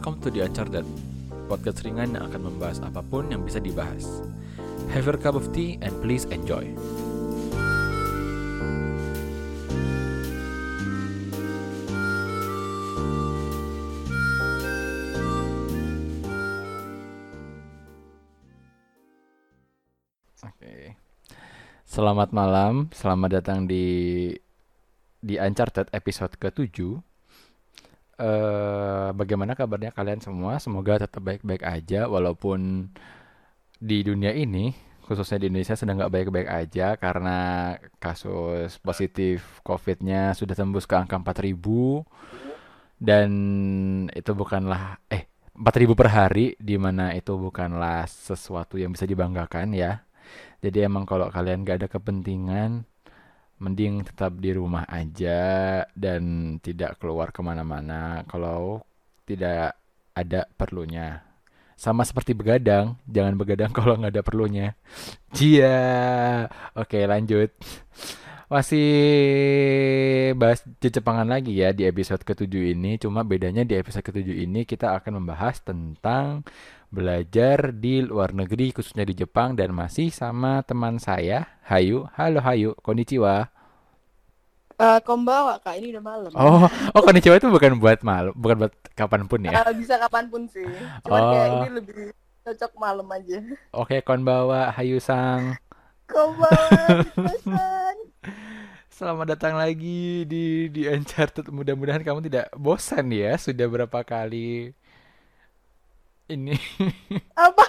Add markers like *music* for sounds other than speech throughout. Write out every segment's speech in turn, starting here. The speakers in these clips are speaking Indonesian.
welcome to The Uncharted, podcast ringan yang akan membahas apa pun yang bisa dibahas. Have your cup of tea and please enjoy. Selamat malam, selamat datang di di Uncharted episode ke-7. Eh, bagaimana kabarnya kalian semua? Semoga tetap baik-baik aja walaupun di dunia ini, khususnya di Indonesia sedang nggak baik-baik aja karena kasus positif COVID-nya sudah tembus ke angka 4000 dan itu bukanlah eh 4000 per hari di mana itu bukanlah sesuatu yang bisa dibanggakan ya. Jadi emang kalau kalian gak ada kepentingan, mending tetap di rumah aja dan tidak keluar ke mana-mana kalau tidak ada perlunya. Sama seperti begadang, jangan begadang *laughs* kalau nggak ada perlunya. Cia, oke lanjut. Masih bahas Jepangan lagi ya di episode ke-7 ini. Cuma bedanya di episode ke-7 ini kita akan membahas tentang belajar di luar negeri khususnya di Jepang dan masih sama teman saya Hayu. Halo Hayu, konnichiwa. Eh, kombawa kak, ini udah malam. Oh, oh konnichiwa itu bukan buat malam, bukan buat kapan pun ya. Eh, bisa kapan pun sih. Cuman kayak Oh, ini lebih cocok malam aja. oke konbawa Hayu Sang. Kombawa, San. *laughs* Selamat datang lagi di di Uncharted. Mudah-mudahan kamu tidak bosan ya. Sudah berapa kali ini? *laughs* Apa?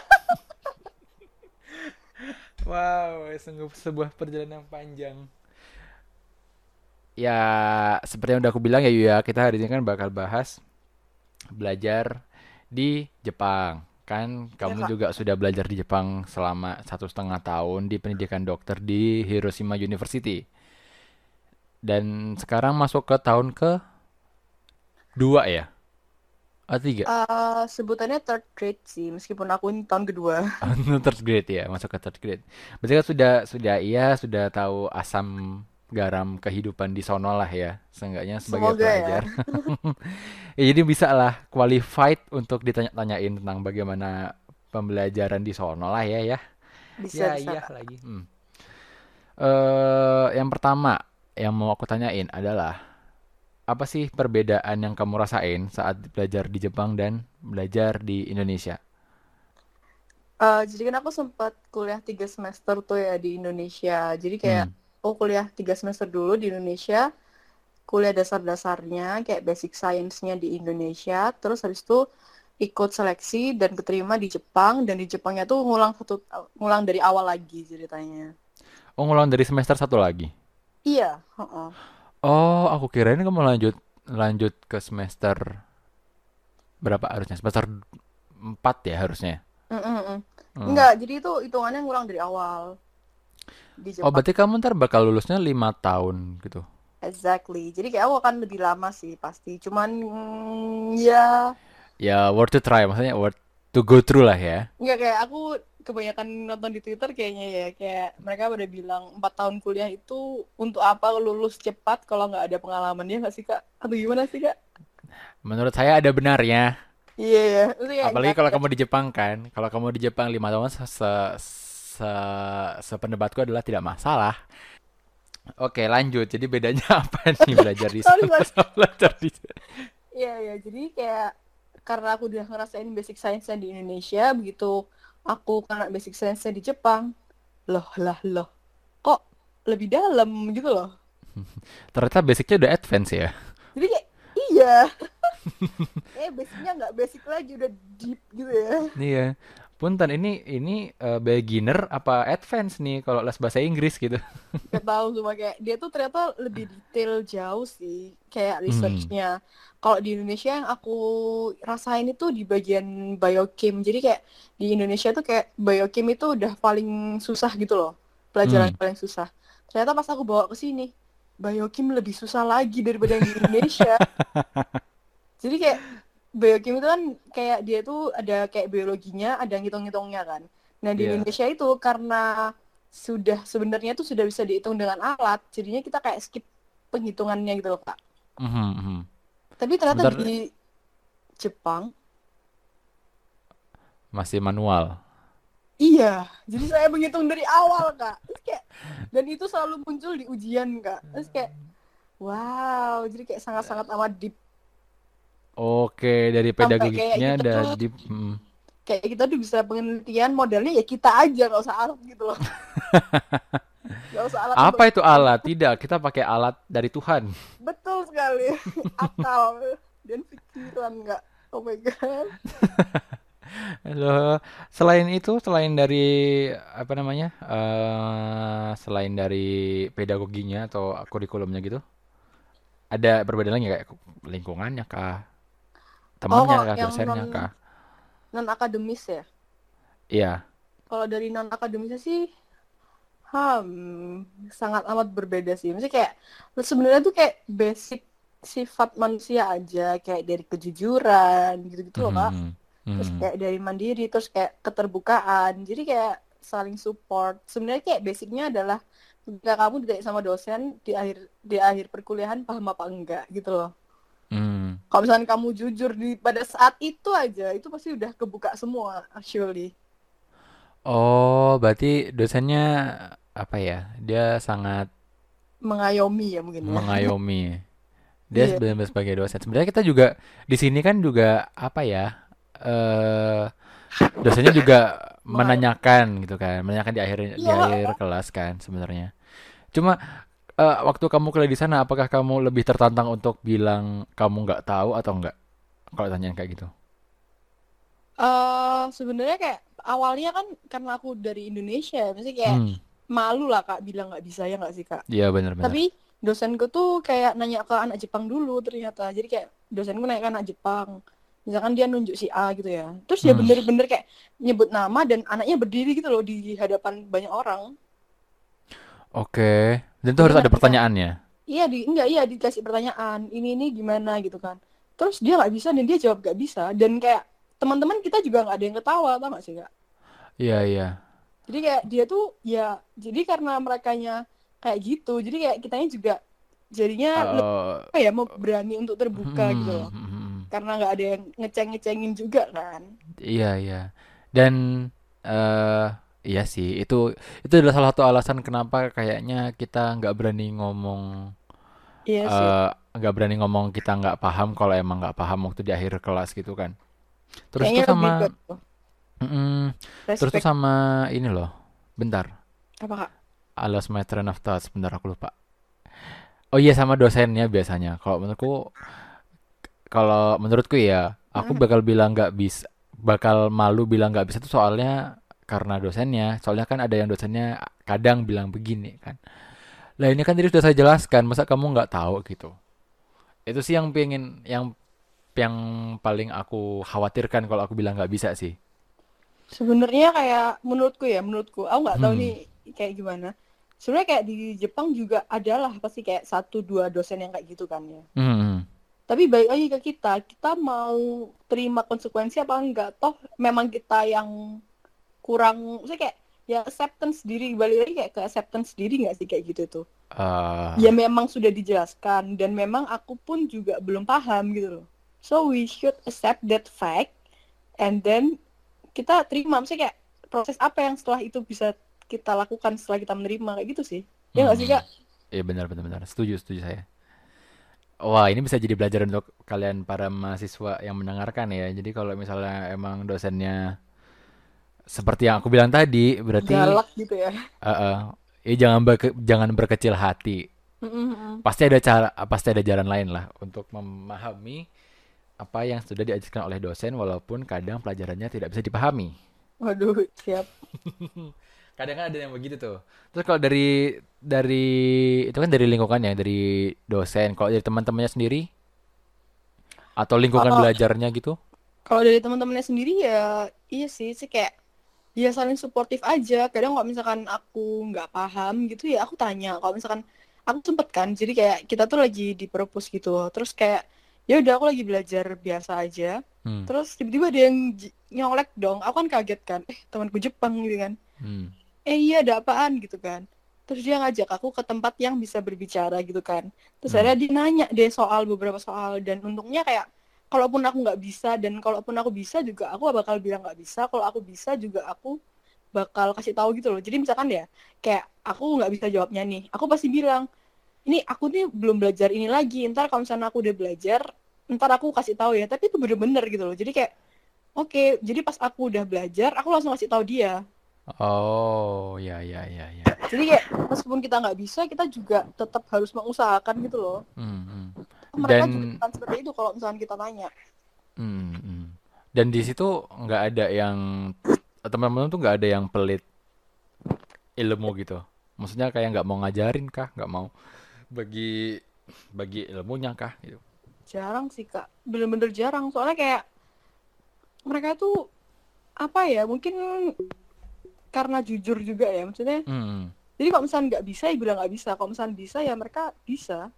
Wow, sungguh sebuah perjalanan panjang. Ya, seperti yang udah aku bilang ya Yuya, kita hari ini kan bakal bahas belajar di Jepang. Kan Ya kamu kak. juga sudah belajar di Jepang selama satu setengah tahun di pendidikan dokter di Hiroshima University. Dan sekarang masuk ke tahun ke dua ya? Atau tiga? Eh, sebutannya third grade sih, meskipun aku ini tahun kedua. *laughs* third grade ya, masuk ke third grade. Berarti kan sudah sudah iya sudah tahu asam garam kehidupan di sono lah ya, seenggaknya sebagai Semoga ya. pelajar. Ya, *laughs* jadi bisa lah qualified untuk ditanya-tanyain tentang bagaimana pembelajaran di sono lah ya ya. Bisa, Ya bisa iya lagi. Hmm. Eh, yang pertama yang mau aku tanyain adalah apa sih perbedaan yang kamu rasain saat belajar di Jepang dan belajar di Indonesia? Eh, jadi kan aku sempat kuliah tiga semester tuh ya di Indonesia. Jadi kayak Hmm. Aku kuliah tiga semester dulu di Indonesia, kuliah dasar-dasarnya kayak basic science-nya di Indonesia, terus habis itu ikut seleksi dan keterima di Jepang dan di Jepangnya tuh ngulang satu ngulang dari awal lagi ceritanya. Oh, ngulang dari semester satu lagi. Iya, heeh. Oh, aku kirain kamu lanjut lanjut ke semester berapa harusnya? Semester 4 ya harusnya. Mm, mm, mm. Enggak, jadi itu hitungannya ngulang dari awal di Oh, Jepang. berarti kamu ntar bakal lulusnya lima tahun gitu. Exactly. Jadi kayak aku akan lebih lama sih pasti. Cuman mm, ya Ya, worth to try. Maksudnya worth to go through lah ya. Enggak kayak aku kebanyakan nonton di Twitter kayaknya ya kayak mereka udah bilang empat tahun kuliah itu untuk apa lulus cepat kalau nggak ada pengalamannya nggak sih kak? Atau gimana sih kak? Menurut saya ada benarnya. Iya ya, kayak Apalagi kalau kamu di Jepang kan. Kalau kamu di Jepang lima tahun se se, se- sependapat adalah tidak masalah. Oke, lanjut. Jadi bedanya *laughs* apa nih belajar di *laughs* sana sama *laughs* belajar di Iya ya, jadi kayak karena aku udah ngerasain basic science-nya di Indonesia, begitu aku kena basic science-nya di Jepang, loh lah loh, kok lebih dalam gitu loh. Ternyata basicnya udah advance ya. Jadi kayak iya, eh basicnya nggak basic lagi udah deep gitu ya. Iya. Punten ini ini eh, beginner apa advance nih kalau les bahasa Inggris gitu. Gak tahu cuma kayak dia tuh ternyata lebih detail jauh sih kayak Hmm. researchnya. Kalau di Indonesia yang aku rasain itu di bagian biochem. Jadi kayak di Indonesia tuh kayak biochem itu udah paling susah gitu loh. Pelajaran Hmm. paling susah. Ternyata pas aku bawa ke sini, biochem lebih susah lagi daripada yang di Indonesia. *laughs* Jadi kayak biochem itu kan kayak dia tuh ada kayak biologinya, ada ngitung-ngitungnya kan. Nah, di Iya. Indonesia itu karena sudah sebenarnya tuh sudah bisa dihitung dengan alat, jadinya kita kayak skip penghitungannya gitu loh, Kak. Mhm, mhm. Tapi ternyata Bentar. di Jepang Masih manual. Iya, jadi saya menghitung dari awal kak. Terus kayak dan itu selalu muncul di ujian kak. Terus kayak wow, jadi kayak sangat-sangat amat deep. Oke, dari pedagogiknya ada tuh di hmm. kayak kita tuh bisa penelitian modelnya ya kita aja nggak usah alat gitu loh. *laughs* Nggak usah alat Apa itu alat? Tidak, kita pakai alat dari Tuhan. betul sekali *laughs* akal dan pikiran nggak. Oh my god. *laughs* Loh, selain itu, selain dari apa namanya? eh selain dari pedagoginya atau kurikulumnya gitu, ada perbedaan lagi kayak lingkungannya kah? Oh Temennya kalau kah? yang Dosennya non kah? non akademis ya. Iya. Kalau dari non akademisnya sih Hmm, sangat amat berbeda sih. Maksudnya kayak sebenarnya tuh kayak basic sifat manusia aja, kayak dari kejujuran gitu-gitu loh, Kak. Mhm. Terus Mhm. kayak dari mandiri, terus kayak keterbukaan. Jadi kayak saling support. Sebenarnya kayak basicnya adalah ketika kamu ditanya sama dosen di akhir di akhir perkuliahan paham apa enggak gitu loh. Hmm. Kalau misalnya kamu jujur di pada saat itu aja, itu pasti udah kebuka semua actually. Oh, berarti dosennya apa ya? Dia sangat Mengayomi ya mungkin ya. mengayomi. Dia Iya. benar-benar sebagai dosen. Sebenarnya kita juga di sini kan juga apa ya? eh dosennya juga *laughs* menanyakan gitu kan, menanyakan di akhir di Iya, akhir kelas kan sebenarnya. Cuma eh, waktu kamu kuliah di sana, apakah kamu lebih tertantang untuk bilang kamu nggak tahu atau enggak? Kalau tanyain kayak gitu. eh sebenarnya kayak awalnya kan karena aku dari Indonesia, maksudnya kayak Hmm, malu lah kak bilang nggak bisa ya nggak sih kak. iya benar-benar. Tapi dosenku tuh kayak nanya ke anak Jepang dulu ternyata. Jadi kayak dosenku nanya ke anak Jepang. Misalkan dia nunjuk si A gitu ya. Terus dia Hmm, bener-bener kayak nyebut nama dan anaknya berdiri gitu loh di hadapan banyak orang. Oke. Dan itu harus ada anak kita, pertanyaannya. iya di enggak iya dikasih pertanyaan ini ini gimana gitu kan. Terus dia nggak bisa dan dia jawab nggak bisa dan kayak teman-teman kita juga nggak ada yang ketawa tau gak sih kak? Iya, iya. Jadi kayak dia tuh ya jadi karena merekanya kayak gitu. Jadi kayak kitanya juga jadinya lebih Eh, apa ya mau berani untuk terbuka gitu hmm, loh. hmm, hmm. Karena nggak ada yang ngeceng-ngecengin juga kan. Iya, iya. Dan eh iya sih, itu itu adalah salah satu alasan kenapa kayaknya kita nggak berani ngomong Iya sih. eh nggak berani ngomong kita nggak paham kalau emang nggak paham waktu di akhir kelas gitu kan. Terus Kayaknya ke sama mm-mm. terus tuh respect sama ini loh. Bentar. apa kak? Lost my train of thoughts. Bentar aku lupa. Oh iya sama dosennya biasanya. Kalau menurutku kalau menurutku ya aku bakal bilang nggak bisa bakal malu bilang nggak bisa tuh soalnya karena dosennya. Soalnya kan ada yang dosennya kadang bilang begini kan. Lah ini kan tadi sudah saya jelaskan masa kamu nggak tahu gitu? Itu sih yang pengen yang yang paling aku khawatirkan kalau aku bilang nggak bisa sih. Sebenarnya kayak menurutku ya, menurutku, aku nggak tahu hmm. nih kayak gimana. Sebenarnya kayak di Jepang juga adalah pasti kayak satu dua dosen yang kayak gitu kan ya. hmm. Tapi balik lagi ke kita, kita mau terima konsekuensi apa enggak? Toh memang kita yang kurang, maksudnya kayak ya acceptance diri, balik lagi kayak ke acceptance diri nggak sih kayak gitu tuh. Eh, Ya memang sudah dijelaskan dan memang aku pun juga belum paham gitu loh. So we should accept that fact and then kita terima. Maksudnya kayak proses apa yang setelah itu bisa kita lakukan setelah kita menerima kayak gitu sih. Ya nggak sih hmm Kak? Iya benar benar benar setuju setuju saya Wah, ini bisa jadi pelajaran untuk kalian para mahasiswa yang mendengarkan ya. Jadi kalau misalnya emang dosennya seperti yang aku bilang tadi, berarti Galak gitu ya. eh, eh, ya jangan berke- jangan berkecil hati. Mm-mm. Pasti ada cara, pasti ada jalan lain lah untuk memahami apa yang sudah diajarkan oleh dosen, walaupun kadang pelajarannya tidak bisa dipahami. Waduh, siap. *laughs* Kadang kan ada yang begitu tuh. Terus kalau dari dari itu kan dari lingkungannya, dari dosen. Kalau dari teman-temannya sendiri atau lingkungan Oh, belajarnya gitu? kalau dari teman-temannya sendiri ya iya sih sih kayak ya saling suportif aja. Kadang kalau misalkan aku nggak paham gitu ya aku tanya. Kalau misalkan aku sempet kan, jadi kayak kita tuh lagi di perpus gitu. Terus kayak ya udah aku lagi belajar biasa aja. Hmm. Terus tiba-tiba ada yang nyolek dong. Aku kan kaget kan. Eh, temanku Jepang gitu kan. Hmm. Eh iya ada apaan gitu kan. Terus dia ngajak aku ke tempat yang bisa berbicara gitu kan. Terus Hmm. akhirnya dia nanya deh soal beberapa soal dan untungnya kayak kalaupun aku nggak bisa dan kalaupun aku bisa juga aku bakal bilang nggak bisa. Kalau aku bisa juga aku bakal kasih tahu gitu loh. Jadi misalkan ya kayak aku nggak bisa jawabnya nih aku pasti bilang ini aku nih belum belajar ini lagi ntar kalau misalnya aku udah belajar ntar aku kasih tahu ya. Tapi itu bener-bener gitu loh. Jadi kayak oke jadi pas aku udah belajar aku langsung kasih tahu dia. Oh, ya ya ya ya. jadi kayak meskipun kita nggak bisa kita juga tetap harus mengusahakan gitu loh. Hmm, hmm. Mereka Dan- juga seperti itu kalau misalnya kita tanya. Hmm, hmm. Dan di situ nggak ada yang teman-teman tuh nggak ada yang pelit ilmu gitu. Maksudnya kayak nggak mau ngajarin kah, nggak mau bagi bagi ilmunya kah? Gitu. jarang sih kak. Bener-bener jarang. Soalnya kayak mereka tuh apa ya mungkin karena jujur juga ya maksudnya Hmm, jadi kalau misalnya nggak bisa ya bilang nggak bisa. Kalau misalnya bisa ya mereka bisa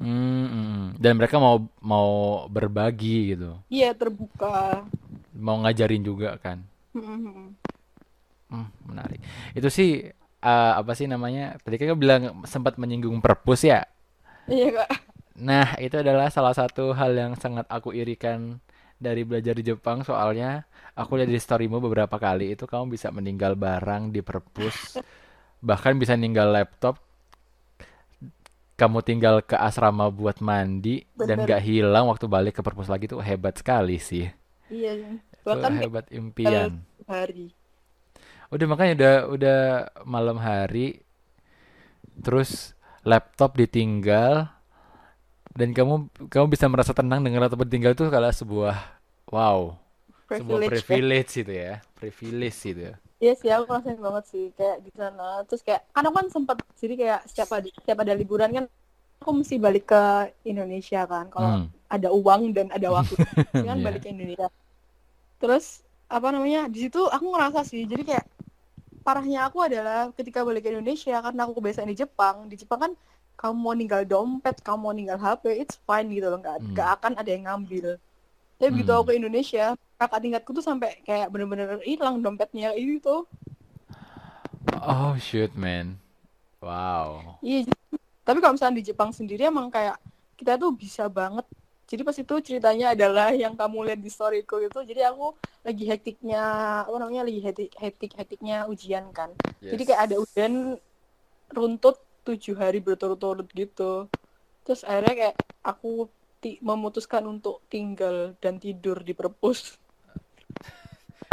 hmm, hmm. Dan mereka mau mau berbagi gitu, iya terbuka mau ngajarin juga kan. Hmm, Hmm, menarik. Itu sih eh, apa sih namanya? Tadi kan bilang sempat menyinggung perpus ya. iya kak Nah, itu adalah salah satu hal yang sangat aku irikan dari belajar di Jepang. Soalnya aku lihat di storymu beberapa kali itu kamu bisa meninggal barang di perpus, *laughs* bahkan bisa ninggal laptop. Kamu tinggal ke asrama buat mandi dan Bener. gak hilang waktu balik ke perpus lagi tuh hebat sekali sih. iya Itu bahkan hebat impian. hari Udah makanya udah udah malam hari, terus laptop ditinggal dan kamu kamu bisa merasa tenang dengan laptop ditinggal itu adalah sebuah wow, sebuah privilege ya privilege itu ya, privilege itu ya. Iya sih aku ngerasain banget sih kayak di sana. Terus kayak karena kan sempat jadi kayak setiap ada setiap ada liburan kan aku mesti balik ke Indonesia kan kalau Hmm, ada uang dan ada waktu. *laughs* Kan iya. balik ke Indonesia. Terus apa namanya di situ aku ngerasa sih jadi kayak parahnya aku adalah ketika balik ke Indonesia karena aku kebiasaan di Jepang. Di Jepang kan kamu mau ninggal dompet kamu mau ninggal HP it's fine gitu loh. Nggak Hmm, akan ada yang ngambil tapi begitu hmm. aku ke Indonesia kakak tingkatku tuh sampai kayak bener-bener hilang dompetnya itu tuh Oh shoot man, wow. iya tapi kalau misalnya di Jepang sendiri emang kayak kita tuh bisa banget jadi pas itu ceritanya adalah yang kamu lihat di storyku itu jadi aku lagi hektiknya apa namanya lagi hektik hektik hektiknya ujian kan jadi kayak ada Yes. ujian runtut tujuh hari berturut-turut gitu terus akhirnya kayak aku memutuskan untuk tinggal dan tidur di perpus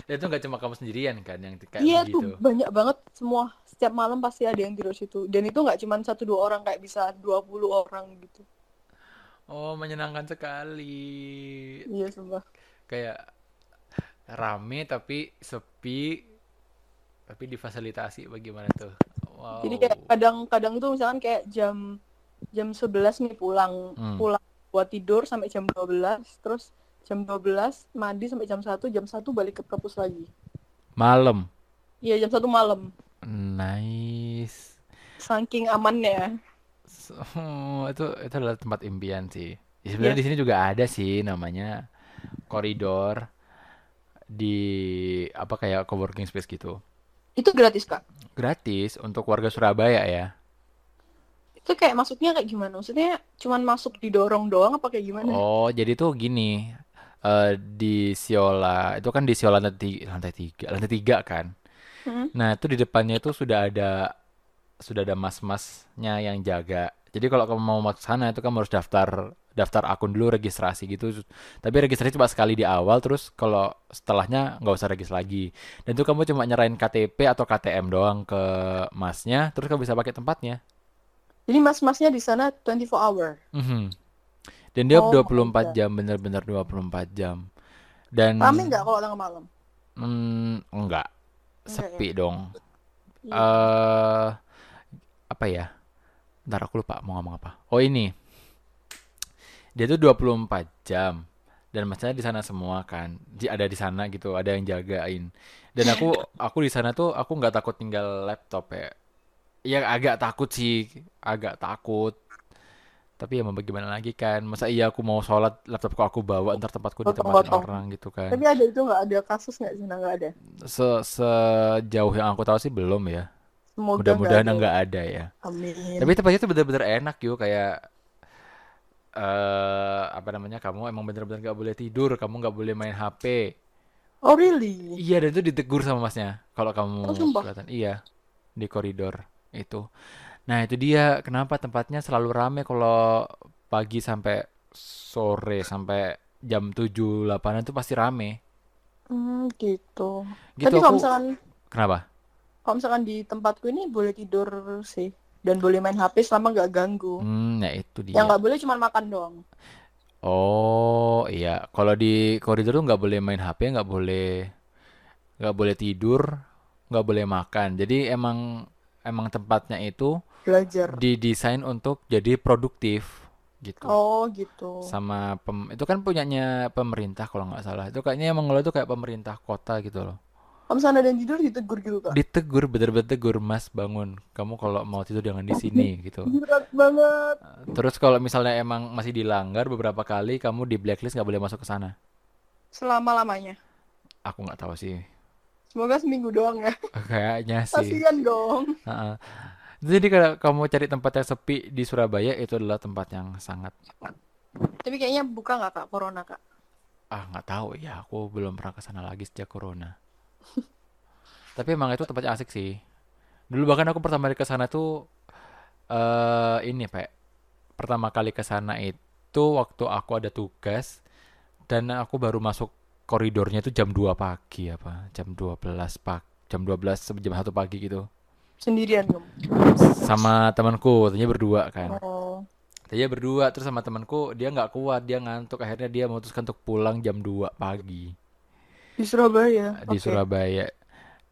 Dan *laughs* itu nggak cuma kamu sendirian kan yang kayak iya begitu. tuh banyak banget semua setiap malam pasti ada yang tidur situ dan itu nggak cuma satu dua orang kayak bisa 20 orang gitu Oh menyenangkan sekali. iya sumpah Kayak rame tapi sepi, tapi difasilitasi bagaimana tuh? Jadi kayak Wow. kadang-kadang tuh misalkan kayak jam jam 11 nih pulang Hmm. pulang buat tidur sampai jam 12 terus jam 12 mandi sampai jam 1 jam 1 balik ke perpus lagi. Malam. Iya jam 1 malam. Nice. Saking amannya. So, itu itu adalah tempat impian sih. Ya, sebenarnya di sini juga ada sih namanya koridor di apa kayak coworking space gitu. Itu gratis, Kak. Gratis untuk warga Surabaya ya. Itu kayak masuknya kayak gimana? Maksudnya cuman masuk didorong doang apa kayak gimana? Oh, jadi tuh gini. eh, di Siola, itu kan di Siola lantai tiga, lantai tiga, lantai tiga kan. Hmm. Nah, itu di depannya itu sudah ada sudah ada mas-masnya yang jaga. Jadi kalau kamu mau masuk sana itu kamu harus daftar daftar akun dulu registrasi gitu. Tapi registrasi cuma sekali di awal terus kalau setelahnya nggak usah regis lagi. Dan itu kamu cuma nyerahin KTP atau KTM doang ke masnya, terus kamu bisa pakai tempatnya. Jadi mas-masnya di sana 24 hour. Mhm. Dan dia Oh my 24 God. jam, bener-bener 24 jam. Dan Rame nggak kalau tengah malam? hmm, enggak, Enggak ya? sepi dong. Iya. eh apa ya? Ntar aku lupa mau ngomong apa. Oh ini, dia tuh 24 jam dan masnya di sana semua kan. Ada di sana gitu, ada yang jagain. Dan aku *laughs* aku di sana tuh aku nggak takut tinggal laptop ya. Ya agak takut sih, agak takut. Tapi ya mau bagaimana lagi kan? Masa iya aku mau sholat laptopku aku bawa ntar tempatku ditempatin Gotong-gotong. orang gitu kan? Tapi ada itu nggak ada kasus nggak sih? Nggak ada. Se sejauh yang aku tahu sih belum ya. Semoga nggak Mudah-mudahan ada. enggak ada ya. Amin. Tapi tempatnya tuh bener-bener enak yuk kayak eh apa namanya kamu emang bener-bener nggak boleh tidur, kamu nggak boleh main HP. Oh really? Iya dan itu ditegur sama masnya kalau Oh kamu sumpah. kelihatan. Iya di koridor itu. Nah itu dia kenapa tempatnya selalu rame kalau pagi sampai sore sampai jam 7 8 itu pasti rame. Hmm, gitu. Gitu Tapi kalau aku misalkan kenapa? kalau misalkan di tempatku ini boleh tidur sih dan boleh main HP selama nggak ganggu. Hmm, ya itu Yang dia. nggak boleh cuma makan doang. Oh iya, kalau di koridor tuh nggak boleh main HP, nggak boleh nggak boleh tidur, nggak boleh makan. Jadi emang emang tempatnya itu Belajar. didesain untuk jadi produktif gitu. Oh gitu. Sama pem, itu kan punyanya pemerintah kalau nggak salah. Itu kayaknya yang mengelola itu kayak pemerintah kota gitu loh. Kalau misalnya ada yang tidur ditegur gitu kak. Ditegur, bener-bener tegur, Mas bangun. Kamu kalau mau tidur jangan di sini *laughs* gitu. Berat banget. Terus kalau misalnya emang masih dilanggar beberapa kali, kamu di blacklist nggak boleh masuk ke sana. Selama-lamanya. Aku nggak tahu sih. Semoga seminggu doang ya. *laughs* Kayaknya sih. Kasihan dong. Heeh. Jadi kalau kamu cari tempat yang sepi di Surabaya itu adalah tempat yang sangat Tapi kayaknya buka nggak kak corona kak? ah nggak tahu ya. Aku belum pernah ke sana lagi sejak corona. *laughs* Tapi emang itu tempatnya asik sih. Dulu bahkan aku pertama kali ke sana tuh eh ini Pak. Pertama kali ke sana itu waktu aku ada tugas dan aku baru masuk koridornya itu jam 2 pagi apa? Jam 12 pagi. Jam 12 sampai jam 1 pagi gitu. Sendirian kamu. Sama temanku, tadinya berdua kan. Oh. Dia berdua terus sama temanku dia nggak kuat dia ngantuk akhirnya dia memutuskan untuk pulang jam 2 pagi Di Surabaya. di Oke. Surabaya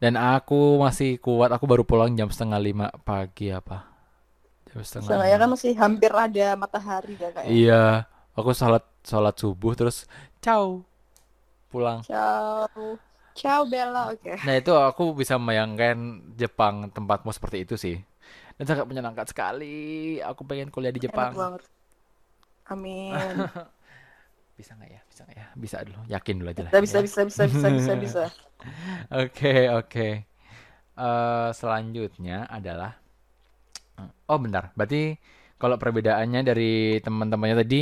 dan aku masih kuat aku baru pulang jam setengah lima pagi apa jam setengah lima kan masih hampir ada matahari ya kak ya. iya aku sholat sholat subuh terus ciao pulang Ciao. Ciao Bella. Oke. nah itu aku bisa membayangkan Jepang tempatmu seperti itu sih dan sangat menyenangkan sekali aku pengen kuliah di Enak Jepang banget. Amin. *laughs* bisa nggak ya bisa nggak ya bisa dulu yakin dulu aja lah Bisa ya bisa bisa bisa bisa bisa bisa. *laughs* Oke, oke. Eh, selanjutnya adalah Oh, bentar. Berarti kalau perbedaannya dari teman-temannya tadi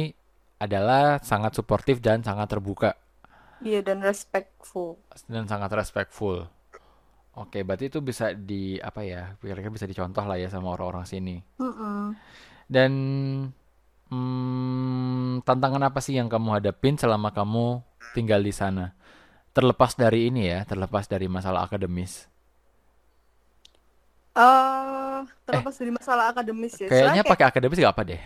adalah sangat suportif dan sangat terbuka Iya dan respectful. dan sangat respectful. Oke, berarti itu bisa di apa ya? Kira-kira bisa dicontoh lah ya sama orang-orang sini. Mm-mm. Dan hmm, tantangan apa sih yang kamu hadapin selama kamu tinggal di sana? Terlepas dari ini ya, terlepas dari masalah akademis. Eh, Eh, terlepas dari masalah akademis ya. Kayaknya kayak pakai akademis gak apa deh.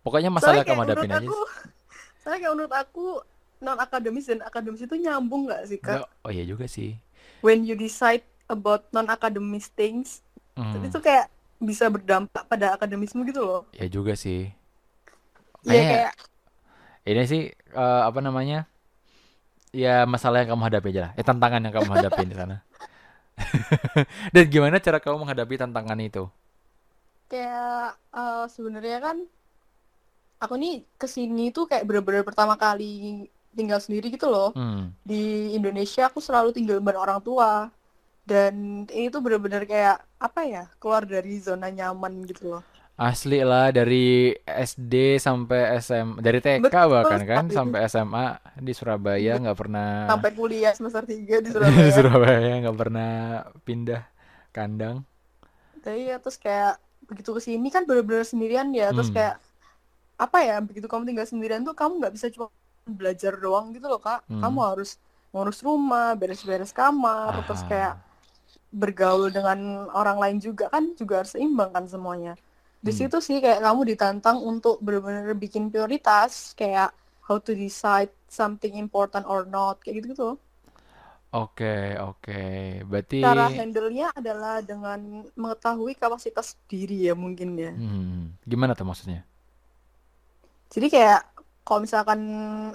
Pokoknya masalah kamu hadapin aja. aku, *laughs* soalnya kayak menurut aku non akademis dan akademis itu nyambung nggak sih kak? Nggak, oh iya juga sih. When you decide about non akademis things, Hmm, itu kayak bisa berdampak pada akademismu gitu loh. ya juga sih. Iya kayak ini sih eh, apa namanya? Ya masalah yang kamu hadapi aja lah. Eh tantangan yang kamu hadapi di sana. *laughs* Dan gimana cara kamu menghadapi tantangan itu? kayak eh, sebenarnya kan aku nih ke sini tuh kayak bener-bener pertama kali tinggal sendiri gitu loh. Hmm, Di Indonesia aku selalu tinggal bareng orang tua. Dan ini tuh bener-bener kayak apa ya, keluar dari zona nyaman gitu loh. asli lah dari SD sampai SM, dari TK Betul bahkan kan sampai SMA di Surabaya nggak pernah Sampai kuliah semester 3 di *laughs* di Surabaya. Surabaya nggak pernah pindah kandang. Tapi ya terus kayak begitu ke sini kan bener-bener sendirian ya. Terus Hmm, kayak apa ya, begitu kamu tinggal sendirian tuh kamu nggak bisa cuma belajar doang gitu loh Kak. Kamu hmm. harus ngurus rumah, beres-beres kamar, terus kayak Ah, bergaul dengan orang lain juga kan juga harus seimbang kan semuanya. Di hmm. situ sih kayak kamu ditantang untuk benar-benar bikin prioritas kayak how to decide something important or not kayak gitu-gitu. Oke, oke. Berarti, Cara handle-nya adalah dengan mengetahui kapasitas diri ya mungkin ya. hmm, gimana tuh maksudnya? Jadi kayak kalau misalkan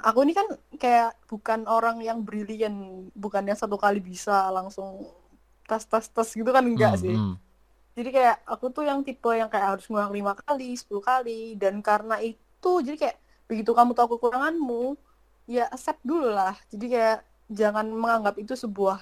aku ini kan kayak bukan orang yang brilian, bukan yang satu kali bisa langsung tas tas tas gitu kan enggak Hmm, sih. hmm. Jadi kayak aku tuh yang tipe yang kayak harus ngulang lima kali, 10 kali, dan karena itu jadi kayak begitu kamu tahu kekuranganmu, ya accept dulu lah. Jadi kayak jangan menganggap itu sebuah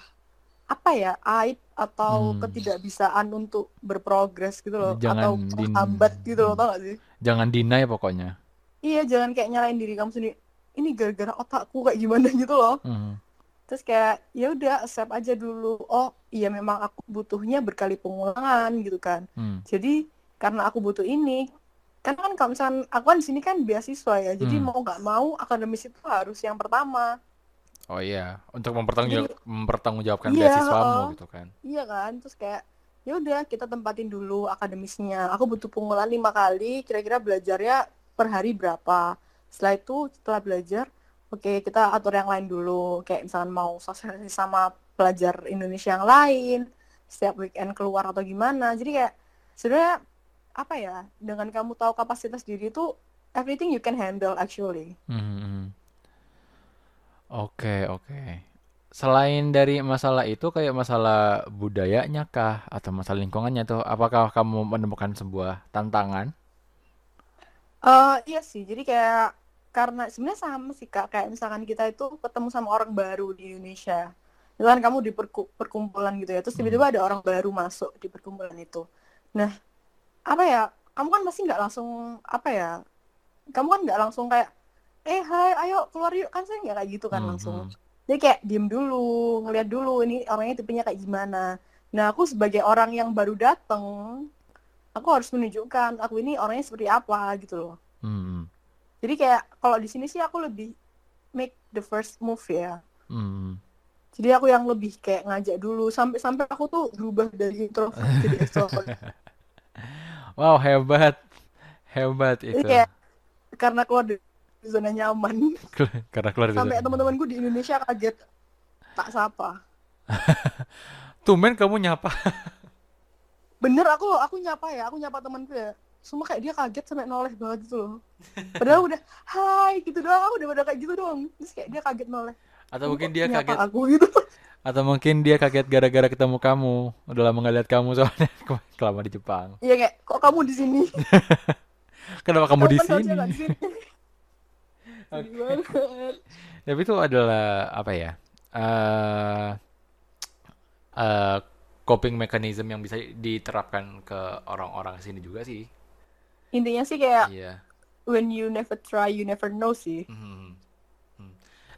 apa ya aib atau Hmm. ketidakbisaan untuk berprogres gitu loh, Jangan atau din, menghambat gitu loh, tau gak sih? jangan deny pokoknya. Iya jangan kayak nyalain diri kamu sendiri ini gara-gara otakku kayak gimana *laughs* gitu loh Hmm. terus kayak ya udah accept aja dulu oh iya memang aku butuhnya berkali pengulangan gitu kan Hmm. jadi karena aku butuh ini kan kan kalau misalkan aku kan di sini kan beasiswa ya jadi Hmm. mau nggak mau akademis itu harus yang pertama Oh iya, untuk mempertanggungjawab, mempertanggungjawabkan Iya, beasiswamu heeh. gitu kan. iya kan terus kayak ya udah kita tempatin dulu akademisnya aku butuh pengulangan lima kali kira-kira belajarnya per hari berapa setelah itu setelah belajar oke kita atur yang lain dulu kayak misalkan mau sosialisasi sama pelajar Indonesia yang lain setiap weekend keluar atau gimana jadi kayak sebenarnya apa ya dengan kamu tahu kapasitas diri itu everything you can handle actually Hmm, hmm. Oke, oke. Selain dari masalah itu, kayak masalah budayanya kah, atau masalah lingkungannya tuh, apakah kamu menemukan sebuah tantangan? Eh iya sih, jadi kayak karena sebenarnya sama sih Kak, kayak misalkan kita itu ketemu sama orang baru di Indonesia. Misalkan kamu di perku- perkumpulan gitu ya, terus Hmm. tiba-tiba ada orang baru masuk di perkumpulan itu. Nah, apa ya, kamu kan pasti nggak langsung, apa ya, kamu kan nggak langsung kayak, eh hai, ayo keluar yuk, kan saya nggak kayak gitu kan Hmm, langsung. hmm. Jadi kayak diem dulu, ngeliat dulu ini orangnya tipenya kayak gimana. Nah, aku sebagai orang yang baru dateng, aku harus menunjukkan aku ini orangnya seperti apa gitu loh. Hmm, Jadi kayak kalau di sini sih aku lebih make the first move ya. hmm. Jadi aku yang lebih kayak ngajak dulu sampai sampai aku tuh berubah dari introvert jadi extrovert. *laughs* Wow, hebat. Hebat Jadi itu. kayak karena keluar dari zona nyaman *laughs* Karena keluar dari sampai teman-temanku di Indonesia kaget tak sapa. *laughs* Tumben kamu nyapa. Bener aku aku nyapa ya, aku nyapa temanku ya. Semua kayak dia kaget sampai noleh banget gitu loh. Padahal udah hai gitu doang, udah udah kayak gitu doang. Terus kayak dia kaget noleh. Atau "Kamu mungkin dia kaget, aku gitu. *laughs* atau mungkin dia kaget gara-gara ketemu kamu. Udah lama lihat kamu soalnya *laughs* lama di Jepang. Iya kayak kok kamu di sini? *laughs* Kenapa kamu di sini? Tapi itu adalah apa ya? eh eh, coping mechanism yang bisa diterapkan ke orang-orang sini juga sih. Intinya sih kayak Iya. when you never try, you never know sih. Mhm. Hmm.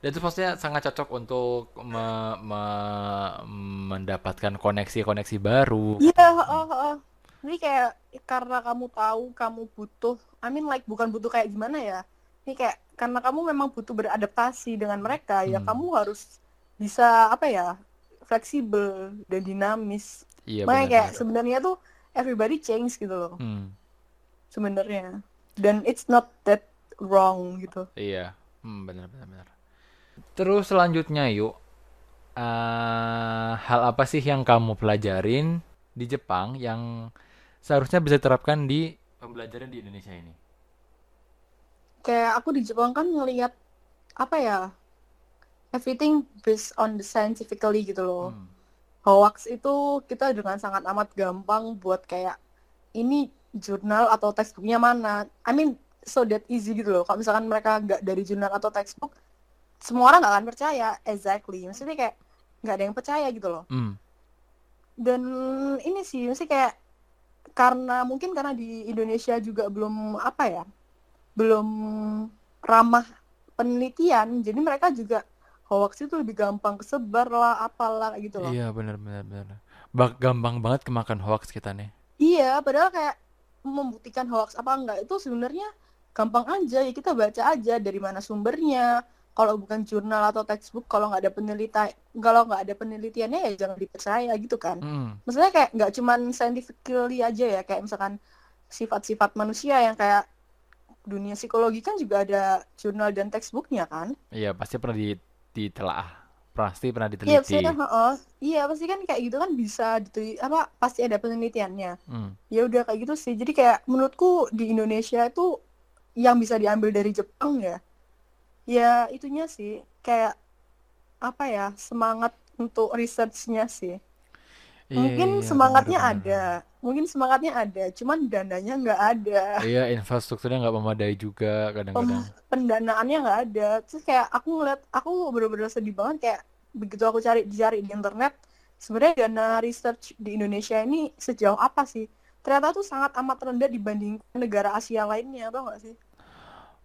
Dan itu pastinya sangat cocok untuk me- me- mendapatkan koneksi-koneksi baru. Iya, heeh, heeh. Jadi kayak karena kamu tahu kamu butuh, I mean like bukan butuh kayak gimana ya. Ini kayak karena kamu memang butuh beradaptasi dengan mereka, ya Hmm. kamu harus bisa apa ya, fleksibel dan dinamis. Iya Makanya kayak benar-benar. sebenarnya tuh everybody change gitu loh, Hmm. sebenarnya. Dan it's not that wrong gitu. Iya. Hmm, benar benar benar. Terus selanjutnya yuk. eh, hal apa sih yang kamu pelajarin di Jepang yang seharusnya bisa diterapkan di pembelajaran di Indonesia ini? Kayak aku di Jepang kan ngelihat apa ya, everything based on the scientifically gitu loh. Hmm. hoax itu kita dengan sangat amat gampang buat kayak ini jurnal atau textbooknya mana. I mean so that easy gitu loh. Kalau misalkan mereka nggak dari jurnal atau textbook, semua orang nggak akan percaya. Exactly. Maksudnya kayak nggak ada yang percaya gitu loh. Hmm. Dan ini sih, maksudnya kayak karena mungkin karena di Indonesia juga belum apa ya, belum ramah penelitian, jadi mereka juga hoax itu lebih gampang kesebar lah, apalah gitu loh. Iya benar benar benar. Bak gampang banget kemakan hoax kita nih. Iya, padahal kayak membuktikan hoax apa enggak itu sebenarnya gampang aja ya kita baca aja dari mana sumbernya. Kalau bukan jurnal atau textbook, kalau nggak ada penelitian, kalau nggak ada penelitiannya ya jangan dipercaya gitu kan. Hmm. Maksudnya kayak nggak cuman scientifically aja ya, kayak misalkan sifat-sifat manusia yang kayak dunia psikologi kan juga ada jurnal dan textbooknya kan. Iya pasti pernah di ditelaah. Pasti pernah Iya, diteliti. maksudnya, heeh. Iya, pasti kan kayak gitu kan bisa diteliti, apa pasti ada penelitiannya. Hmm. ya udah kayak gitu sih jadi kayak menurutku di Indonesia itu yang bisa diambil dari Jepang ya ya itunya sih kayak apa ya semangat untuk researchnya sih Iya mungkin iya semangatnya benar benar. ada. Mungkin semangatnya ada cuman dananya nggak ada. Iya infrastrukturnya nggak memadai juga kadang-kadang. Pendanaannya nggak ada. Terus kayak aku ngeliat aku bener-bener sedih banget kayak begitu aku cari cari di internet sebenarnya dana research di Indonesia ini sejauh apa sih? Ternyata tuh sangat amat rendah dibandingkan negara Asia lainnya tau nggak sih?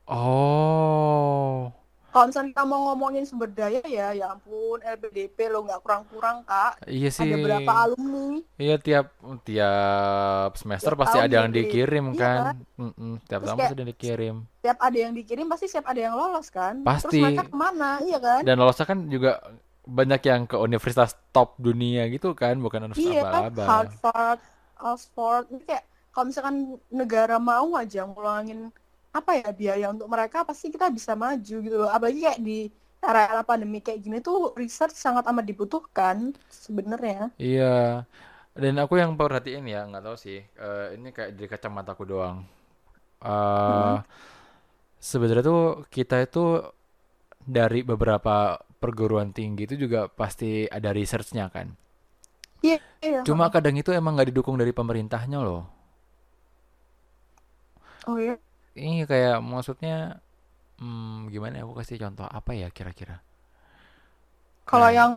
Oh, Kalau misalnya kita mau ngomongin sumber daya ya, ya ampun, LPDP lo nggak kurang-kurang Kak. iya sih. Ada berapa alumni Iya tiap tiap semester tiap pasti ada yang ngirim. dikirim Iya kan. kan? Mm-mm, tiap Terus tahun pasti ada yang dikirim. tiap ada yang dikirim pasti siap ada yang lolos kan. Terus Pasti. mereka ke mana? Iya kan? Dan lolosnya kan juga banyak yang ke universitas top dunia gitu kan, bukan universitas Iya, abal-abal. Harvard, Oxford, ini kayak kalau misalkan negara mau aja ngulangin apa ya biaya untuk mereka pasti kita bisa maju gitu loh. Apalagi kayak di era-era pandemi kayak gini tuh research sangat amat dibutuhkan sebenarnya. Iya. Dan aku yang perhatiin ya, nggak tahu sih. eh, ini kayak dari kacamataku doang. Mm-mm. sebenarnya tuh kita itu dari beberapa perguruan tinggi itu juga pasti ada researchnya kan. Iya, iya. Cuma kadang itu emang nggak didukung dari pemerintahnya loh. Oh iya. Ini kayak maksudnya, hmm, gimana ya? Aku kasih contoh apa ya kira-kira? Kalau Kayak, yang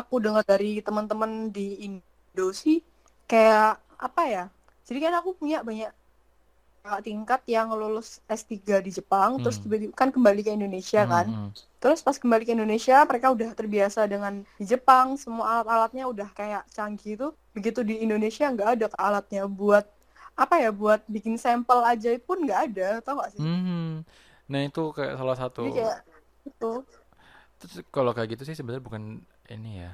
aku dengar dari teman-teman di Indo sih kayak apa ya? Jadi kan aku punya banyak kakak tingkat yang lulus S3 di Jepang, terus hmm, tiba-tiba kan kembali ke Indonesia hmm, kan. hmm. Terus pas kembali ke Indonesia, mereka udah terbiasa dengan di Jepang, semua alat-alatnya udah kayak canggih tuh. Begitu di Indonesia nggak ada alatnya buat apa ya, buat bikin sampel aja pun nggak ada, tau gak sih? Hmm. Nah itu kayak salah Jadi satu. kayak itu. Terus kalau kayak gitu sih sebenarnya bukan ini ya.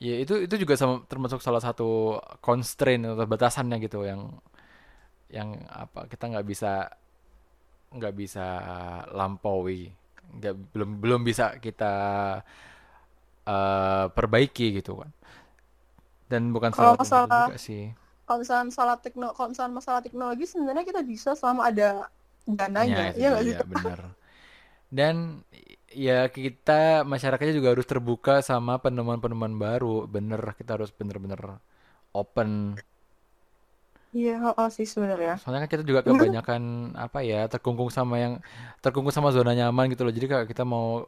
Ya itu itu juga sama termasuk salah satu constraint atau batasannya gitu yang yang apa kita nggak bisa nggak bisa lampaui nggak belum belum bisa kita eh, perbaiki gitu kan dan bukan salah masalah juga sih kalau misalnya masalah tekno kalau misalnya masalah teknologi sebenarnya kita bisa selama ada ya dananya iya nggak sih? dia benar. Dan ya kita masyarakatnya juga harus terbuka sama penemuan-penemuan baru. Bener kita harus bener-bener open. Iya oh, sih sebenarnya. Soalnya kan kita juga kebanyakan *laughs* apa ya terkungkung sama yang terkungkung sama zona nyaman gitu loh. Jadi kalau kita mau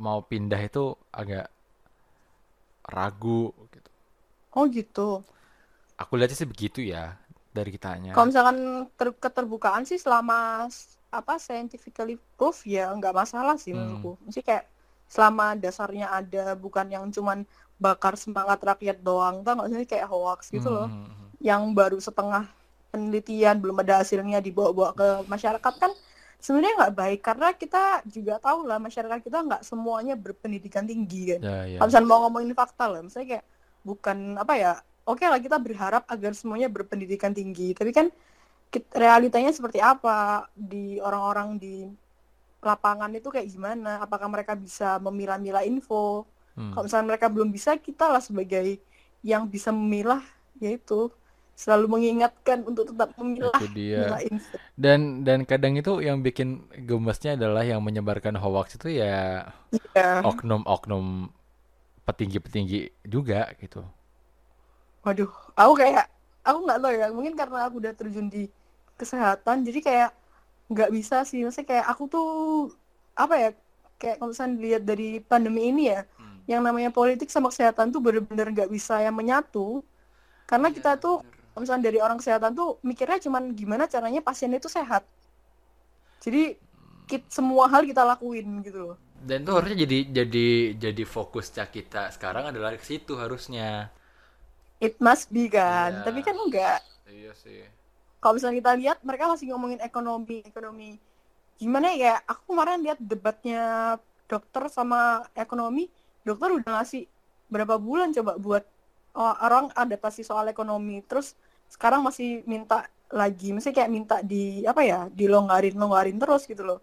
mau pindah itu agak ragu gitu. Oh gitu aku lihatnya sih begitu ya dari kitanya. Kalau misalkan ter keterbukaan sih selama apa scientifically proof ya nggak masalah sih hmm. menurutku. Mesti kayak selama dasarnya ada bukan yang cuman bakar semangat rakyat doang. Tau nggak sih kayak hoax gitu Hmm, loh. Hmm, hmm. yang baru setengah penelitian belum ada hasilnya dibawa-bawa ke masyarakat kan sebenarnya nggak baik. Karena kita juga tahu lah masyarakat kita nggak semuanya berpendidikan tinggi kan. Ya ya. Kalau mau ngomongin fakta lah misalnya kayak bukan apa ya oke lah kita berharap agar semuanya berpendidikan tinggi. Tapi kan realitanya seperti apa? Di orang-orang di lapangan itu kayak gimana? Apakah mereka bisa memilah-milah info? Kalau hmm. misalnya mereka belum bisa kita lah sebagai yang bisa memilah yaitu selalu mengingatkan untuk tetap memilah itu dia. info. Dan dan kadang itu yang bikin gemesnya adalah yang menyebarkan hoax itu ya ya oknum-oknum petinggi-petinggi juga gitu waduh aku kayak aku nggak tahu ya mungkin karena aku udah terjun di kesehatan jadi kayak nggak bisa sih maksudnya kayak aku tuh apa ya kayak kalau misalnya dilihat dari pandemi ini ya Hmm. yang namanya politik sama kesehatan tuh bener-bener nggak bisa yang menyatu karena Iya, kita tuh bener. kalau misalnya dari orang kesehatan tuh mikirnya cuman gimana caranya pasien itu sehat jadi kit- semua hal kita lakuin gitu loh Dan itu harusnya jadi jadi jadi fokusnya kita sekarang adalah ke situ harusnya. It must be kan. Iya, tapi kan enggak. Iya sih. kalau misalnya kita lihat mereka masih ngomongin ekonomi ekonomi. Gimana ya aku kemarin lihat debatnya dokter sama ekonomi dokter udah ngasih berapa bulan coba buat oh, orang adaptasi soal ekonomi. Terus sekarang masih minta lagi masih kayak minta di apa ya dilonggarin longgarin terus gitu loh.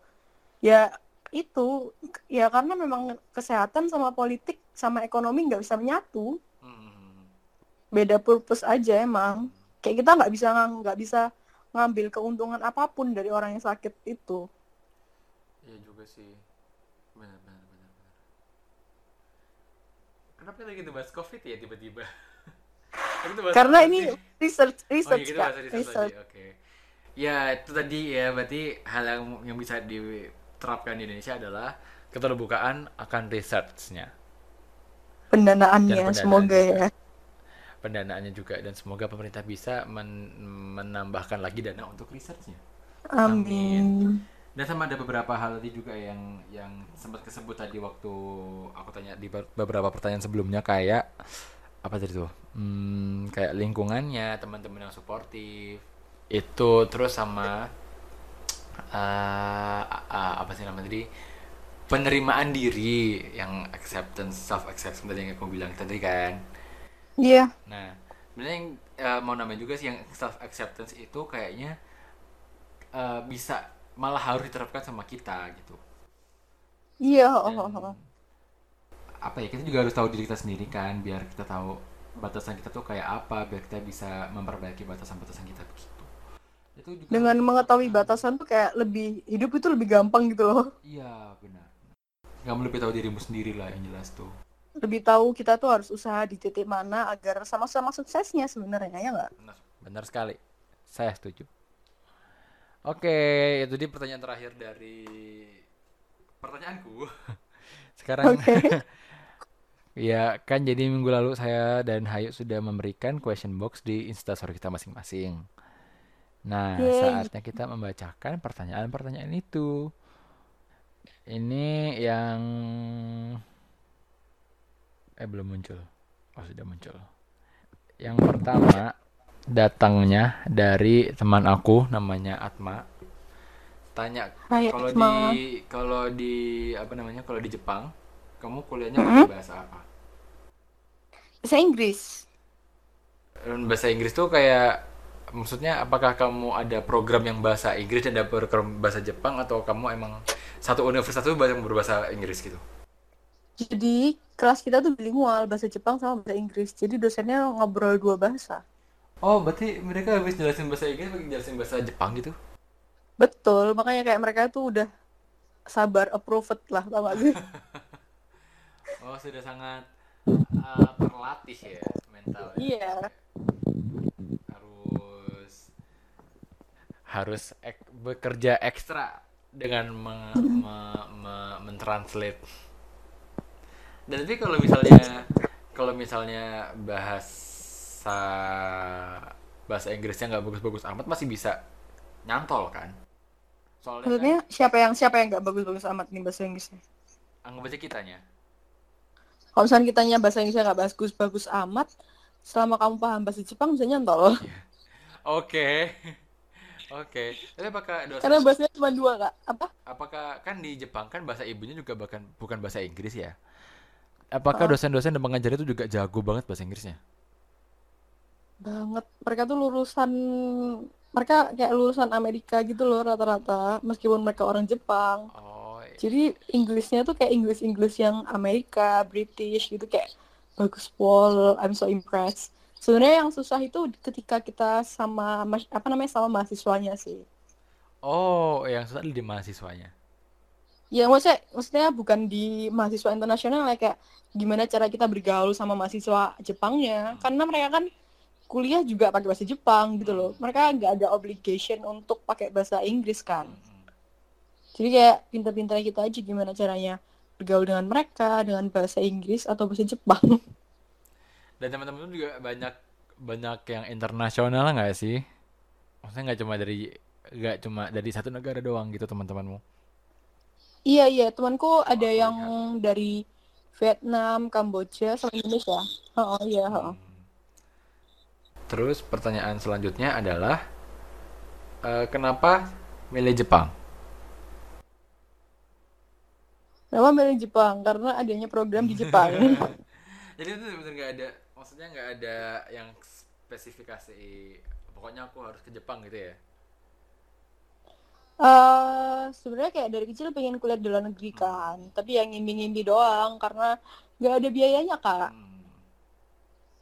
Ya itu ya karena memang kesehatan sama politik sama ekonomi nggak bisa menyatu. Beda purpose aja emang kayak kita nggak bisa nggak bisa ngambil keuntungan apa pun dari orang yang sakit itu Iya juga sih. Benar benar benar benar. Kenapa kita gitu bahas COVID ya tiba-tiba? *laughs* Karena ini sih? research Oh iya research kak research research. Oke. Ya itu tadi ya berarti hal yang yang bisa diterapkan di Indonesia adalah keterbukaan akan researchnya dan pendanaannya pendanaan semoga ya Pendanaannya juga dan semoga pemerintah bisa men- menambahkan lagi dana untuk researchnya. Amin. Dan sama ada beberapa hal tadi juga yang yang sempat kesebut tadi waktu aku tanya di be- beberapa pertanyaan sebelumnya kayak apa tadi tuh? Hmm, kayak lingkungannya, teman-teman yang suportif. Itu terus sama eh, eh, apa sih namanya tadi? Penerimaan diri yang acceptance, self acceptance tadi yang aku bilang tadi kan. Iya, Nah, sebenarnya yang eh, mau namanya juga sih yang self acceptance itu kayaknya eh, bisa malah harus diterapkan sama kita gitu. iya. oh, Dan oh, oh. apa ya kita juga harus tahu diri kita sendiri kan biar kita tahu batasan kita tuh kayak apa biar kita bisa memperbaiki batasan-batasan kita begitu. Itu juga Dengan mengetahui batasan tuh kayak lebih hidup itu lebih gampang gitu loh. Iya, benar. Kamu lebih tahu dirimu sendiri lah yang jelas tuh. Lebih tahu kita tuh harus usaha di titik mana agar sama-sama suksesnya sebenarnya ya nggak? Benar, benar sekali. Saya setuju. Oke, itu dia pertanyaan terakhir dari pertanyaanku. *laughs* Sekarang Oke. *laughs* Ya, kan jadi minggu lalu saya dan Hayu sudah memberikan question box di Instastory kita masing-masing. Nah, Yeay. saatnya kita membacakan pertanyaan-pertanyaan itu. Ini yang eh belum muncul. Oh, sudah muncul. Yang pertama datangnya dari teman aku namanya Atma. Tanya kalau di kalau di apa namanya? Kalau di Jepang, kamu kuliahnya Mm-mm. pakai bahasa apa? Bahasa Inggris. Bahasa Inggris tuh kayak maksudnya apakah kamu ada program yang bahasa Inggris dan ada program bahasa Jepang atau kamu emang satu universitas tuh yang berbahasa Inggris gitu? Jadi kelas kita tuh bilingual bahasa Jepang sama bahasa Inggris. Jadi dosennya ngobrol dua bahasa. Oh, berarti mereka habis jelasin bahasa Inggris, habis jelasin bahasa Jepang gitu? Betul, makanya kayak mereka tuh udah sabar approved lah, tau gak sih? *laughs* Oh, sudah sangat uh, terlatih ya mentalnya. Iya, Harus harus ek- bekerja ekstra dengan me- me- me- mentranslate. Dan tapi kalau misalnya kalau misalnya bahasa bahasa Inggrisnya nggak bagus-bagus amat masih bisa nyantol kan? Soalnya kan maksudnya siapa yang siapa yang nggak bagus-bagus amat nih bahasa Inggrisnya? anggap aja kitanya. Kalau misalnya kitanya bahasa Inggrisnya nggak bagus-bagus amat, selama kamu paham bahasa Jepang bisa nyantol. Oke. Oke. Tapi apakah dosen Karena bahasanya cuma dua kak. Apa? apakah kan di Jepang kan bahasa ibunya juga bahkan bukan bahasa Inggris ya? Apakah dosen-dosen dan pengajar itu juga jago banget bahasa Inggrisnya? Banget. Mereka tuh lulusan mereka kayak lulusan Amerika gitu loh rata-rata, meskipun mereka orang Jepang. Oh, Jadi Inggrisnya tuh kayak Inggris-Inggris yang Amerika, British gitu kayak bagus pol. I'm so impressed. Sebenarnya yang susah itu ketika kita sama apa namanya sama mahasiswanya sih. oh, yang susah di mahasiswanya. Ya maksudnya maksudnya bukan di mahasiswa internasional ya kayak gimana cara kita bergaul sama mahasiswa Jepangnya. Karena mereka kan kuliah juga pakai bahasa Jepang gitu loh. Mereka nggak ada obligation untuk pakai bahasa Inggris kan. Mm-mm. Jadi kayak pintar-pintar kita aja gimana caranya bergaul dengan mereka dengan bahasa Inggris atau bahasa Jepang. *laughs* Dan teman-teman juga banyak banyak yang internasional nggak sih? Maksudnya nggak cuma dari nggak cuma dari satu negara doang gitu teman-temanmu. Iya iya temanku ada Oh, yang lihat. dari Vietnam, Kamboja, sama Indonesia. Oh iya. heeh. Hmm. Terus pertanyaan selanjutnya adalah eh, kenapa milih Jepang? Kenapa milih Jepang? Karena adanya program di Jepang. *laughs* *laughs* Jadi itu bener nggak ada, maksudnya nggak ada yang spesifikasi. Pokoknya aku harus ke Jepang gitu ya. Eh sebenarnya kayak dari kecil pengen kuliah di luar negeri kan, tapi yang ngimpi-ngimpi doang karena nggak ada biayanya kak. Hmm.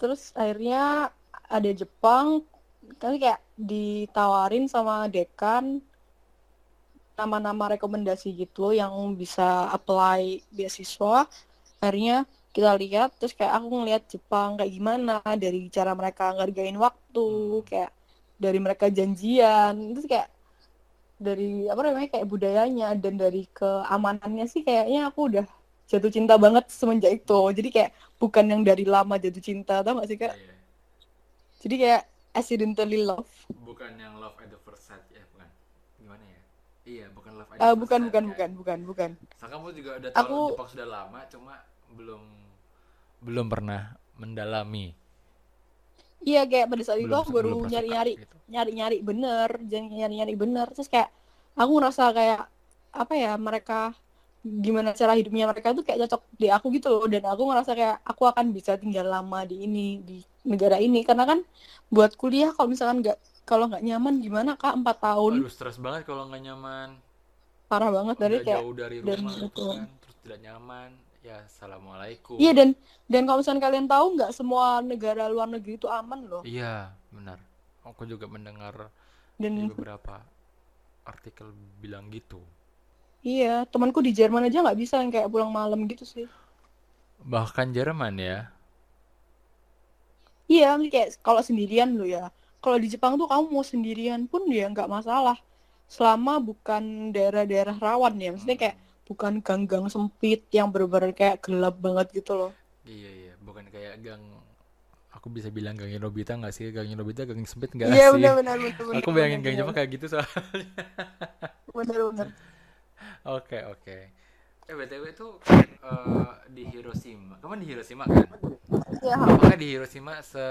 Terus akhirnya ada Jepang, kali kayak ditawarin sama dekan nama-nama rekomendasi gitu yang bisa apply beasiswa. Akhirnya kita lihat, terus kayak aku ngeliat Jepang kayak gimana dari cara mereka ngargain waktu, Hmm. kayak dari mereka janjian, terus kayak dari apa namanya kayak budayanya dan dari keamanannya sih kayaknya aku udah jatuh cinta banget semenjak itu. Jadi kayak bukan yang dari lama jatuh cinta, tau gak sih kak? Iya. Jadi kayak accidentally love. Bukan yang love at the first sight ya, bukan. gimana ya? Iya, bukan love at Eh, first bukan sight, bukan kan? bukan bukan bukan. So, kamu juga udah tahu Aku- Jepang sudah lama, cuma belum belum pernah mendalami. Iya kayak pada saat itu aku baru nyari-nyari gitu. nyari-nyari bener, jangan nyari-nyari bener. Terus kayak aku ngerasa kayak apa ya mereka gimana cara hidupnya mereka tuh kayak cocok di aku gitu loh dan aku ngerasa kayak aku akan bisa tinggal lama di ini di negara ini karena kan buat kuliah kalau misalkan nggak kalau nggak nyaman gimana kak empat tahun Aduh, stres banget kalau nggak nyaman. parah banget dari kayak jauh dari dari rumah gitu itu. kan, terus tidak nyaman. Ya, assalamualaikum. iya dan dan kalau misalkan kalian tahu nggak semua negara luar negeri itu aman loh Iya, benar. Aku juga mendengar dan di beberapa artikel bilang gitu. iya temanku di Jerman aja nggak bisa yang kayak pulang malam gitu sih Bahkan Jerman ya. Iya, kayak kalau sendirian lo ya. Kalau di Jepang tuh kamu mau sendirian pun ya nggak masalah. Selama bukan daerah-daerah rawan ya. Maksudnya kayak bukan gang-gang sempit yang bener-bener kayak gelap banget gitu loh. Iya, iya, bukan kayak gang aku bisa bilang gangnya Nobita nggak sih? Gangnya Nobita gang sempit nggak Iya, sih? benar-benar benar Aku bayangin gang Jepang kayak gitu soal. Bener-bener. Oke, oke. Eh, BTW itu eh, di Hiroshima. Kamu di Hiroshima kan? Iya, Apakah di Hiroshima se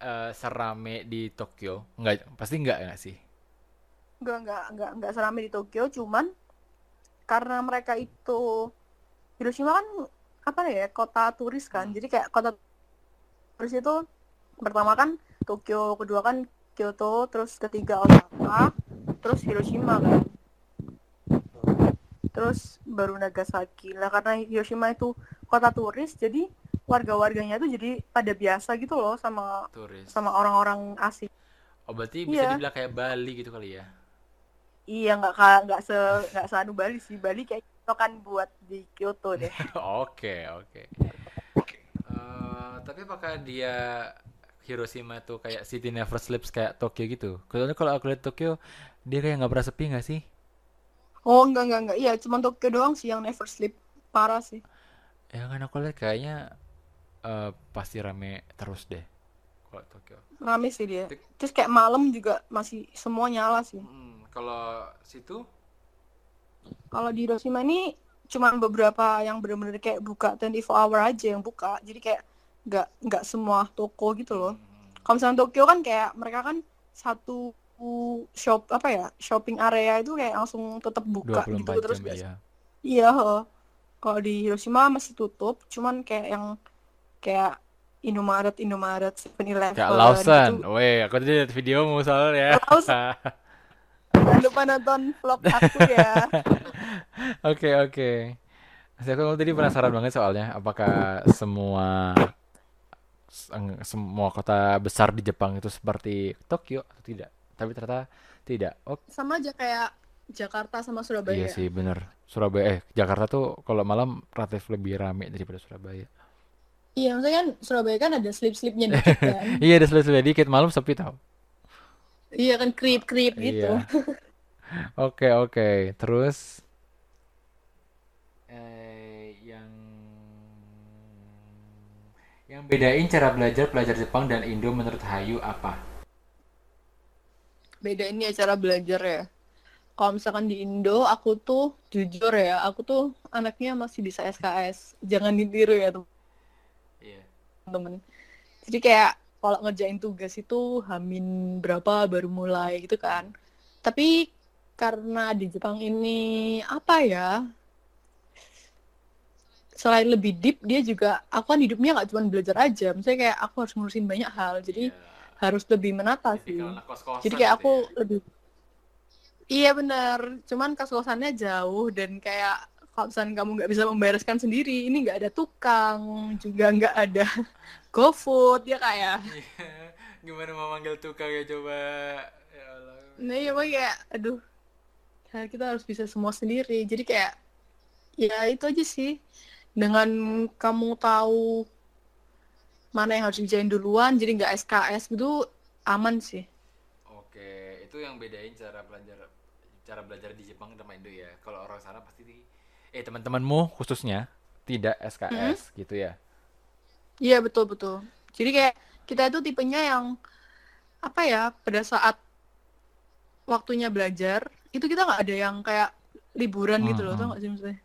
eh, serame di Tokyo? Enggak, pasti enggak nggak sih? nggak nggak nggak nggak seramai di Tokyo, cuman karena mereka itu Hiroshima kan apa ya kota turis kan, jadi kayak kota turis itu pertama kan Tokyo, kedua kan Kyoto, terus ketiga Osaka, terus Hiroshima kan. Terus baru Nagasaki. Lah karena Hiroshima itu kota turis, jadi warga-warganya tuh jadi pada biasa gitu loh sama Turis. sama orang-orang asing. Oh, berarti bisa Iya. dibilang kayak Bali gitu kali ya? Iya nggak nggak se nggak seanu Bali sih. Bali kayak itu kan buat di Kyoto deh. *laughs* Oke, oke. Eh, tapi apakah dia Hiroshima tuh kayak City Never Sleeps kayak Tokyo gitu? Soalnya kalau aku lihat Tokyo, dia kayak nggak pernah sepi nggak sih? Oh enggak enggak enggak. Iya cuma Tokyo doang sih yang never sleep. Parah sih. Ya kan aku lihat kayaknya eh, pasti rame terus deh kalau Tokyo. Rame sih dia. Terus kayak malam juga masih semua nyala sih. Hmm, kalau situ Kalau di Hiroshima ini cuma beberapa yang bener-bener kayak buka 24 hour aja yang buka. Jadi kayak nggak nggak semua toko gitu loh. hmm, Kalau misalnya Tokyo kan kayak mereka kan satu shop apa ya shopping area itu kayak langsung tetap buka gitu 24 terus jam ya. Iya, heeh. Kalau di Hiroshima masih tutup, cuman kayak yang kayak Indomaret, Indomaret, 7-Eleven Kayak Lawson. gitu. Weh, aku tadi lihat videomu soalnya. Lawson. *laughs* Jangan lupa nonton vlog aku ya. *laughs* Oke, oke. Masih aku tadi penasaran banget soalnya apakah semua sem- semua kota besar di Jepang itu seperti Tokyo atau tidak? Tapi ternyata tidak. Oh, Sama aja kayak Jakarta sama Surabaya. iya sih bener. Surabaya, eh Jakarta tuh kalau malam relatif lebih rame daripada Surabaya. Iya, maksudnya kan Surabaya kan ada slip-slipnya *laughs* dikit kan. Iya, ada selesai dikit malam sepi tau. Iya kan creep-creep gitu. Iya. *laughs* Oke, oke. Terus eh yang yang bedain cara belajar pelajar Jepang dan Indo menurut Hayu apa? Beda ini ya cara belajar ya. Kalau misalkan di Indo, aku tuh jujur ya, aku tuh anaknya masih bisa SKS. Jangan ditiru ya Iya. temen. Jadi kayak kalau ngerjain tugas itu hamin berapa baru mulai gitu kan. Tapi karena di Jepang ini apa ya? Selain lebih deep, dia juga aku kan hidupnya nggak cuma belajar aja. Misalnya kayak aku harus ngurusin banyak hal. Jadi harus lebih menata sih. Jadi kayak aku lebih Iya benar, cuman kos-kosannya jauh dan kayak kalau misalnya kamu nggak bisa membereskan sendiri, ini nggak ada tukang, juga nggak ada *laughs* GoFood ya kayak. Gimana mau manggil tukang ya coba? Ya Allah. Nah ya kayak, aduh, ya kita harus bisa semua sendiri. Jadi kayak, ya itu aja sih. Dengan kamu tahu mana yang harus dikerjain duluan, jadi nggak SKS gitu, aman sih. Oke, itu yang bedain cara belajar cara belajar di Jepang sama Indo ya. Kalau orang sana pasti di eh teman-temanmu khususnya tidak SKS gitu ya. Iya betul betul. Jadi kayak kita itu tipenya yang apa ya pada saat waktunya belajar itu kita nggak ada yang kayak liburan gitu Hmm, loh, tau hmm. nggak sih maksudnya?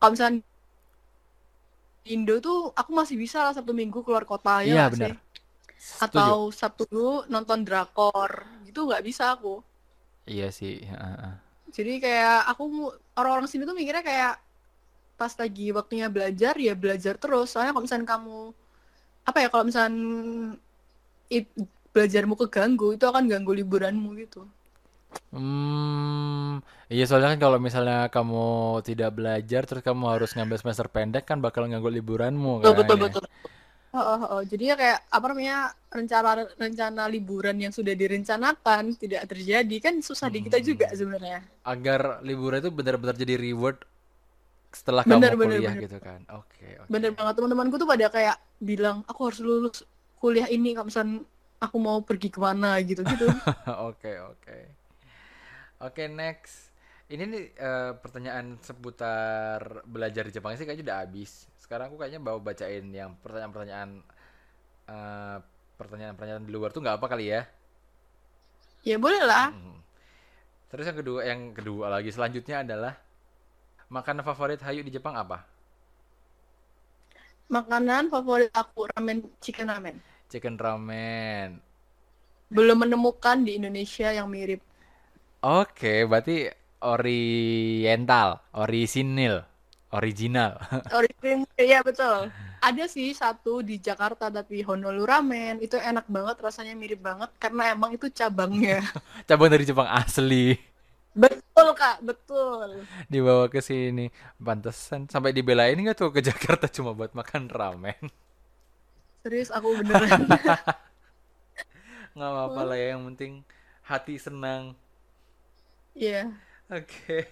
Kalau misalnya Indo tuh aku masih bisa lah Sabtu Minggu keluar kota ya Iya, benar. sih? Setuju. Atau Sabtu dulu nonton drakor gitu nggak bisa aku. Iya sih. Jadi kayak aku orang-orang sini tuh mikirnya kayak pas lagi waktunya belajar ya belajar terus. Soalnya kalau misalnya kamu apa ya kalau misalnya it- belajarmu keganggu itu akan ganggu liburanmu gitu. Hmm, iya soalnya kan kalau misalnya kamu tidak belajar terus kamu harus ngambil semester pendek kan bakal nganggu liburanmu Betul kan betul ya. betul. Oh, oh, oh. Jadi ya kayak apa namanya rencana rencana liburan yang sudah direncanakan tidak terjadi kan susah di kita juga Hmm. sebenarnya. Agar liburan itu benar-benar jadi reward setelah Bener kamu bener kuliah bener. gitu kan. Oke, oke. Bener banget teman-temanku tuh pada kayak bilang aku harus lulus kuliah ini kalau misalnya aku mau pergi ke mana gitu-gitu. *laughs* Oke, oke. Oke, next. Ini nih eh, pertanyaan seputar belajar di Jepang sih kayaknya udah habis. Sekarang aku kayaknya bawa bacain yang pertanyaan-pertanyaan eh, pertanyaan-pertanyaan di luar tuh nggak apa kali ya? Ya boleh lah. Hmm. Terus yang kedua, yang kedua lagi selanjutnya adalah makanan favorit Hayu di Jepang apa? Makanan favorit aku ramen chicken ramen. Chicken ramen. Belum menemukan di Indonesia yang mirip. Oke, berarti oriental, orisinil, original. *laughs* Original, iya betul. Ada sih satu di Jakarta tapi Honolulu Ramen itu enak banget rasanya mirip banget karena emang itu cabangnya. *laughs* Cabang dari Jepang asli Betul kak, betul. dibawa ke sini. Pantesan sampai dibelain nggak tuh ke Jakarta cuma buat makan ramen. Serius aku beneran. *laughs* Nggak apa-apa lah ya, yang penting hati senang. Iya. Oke.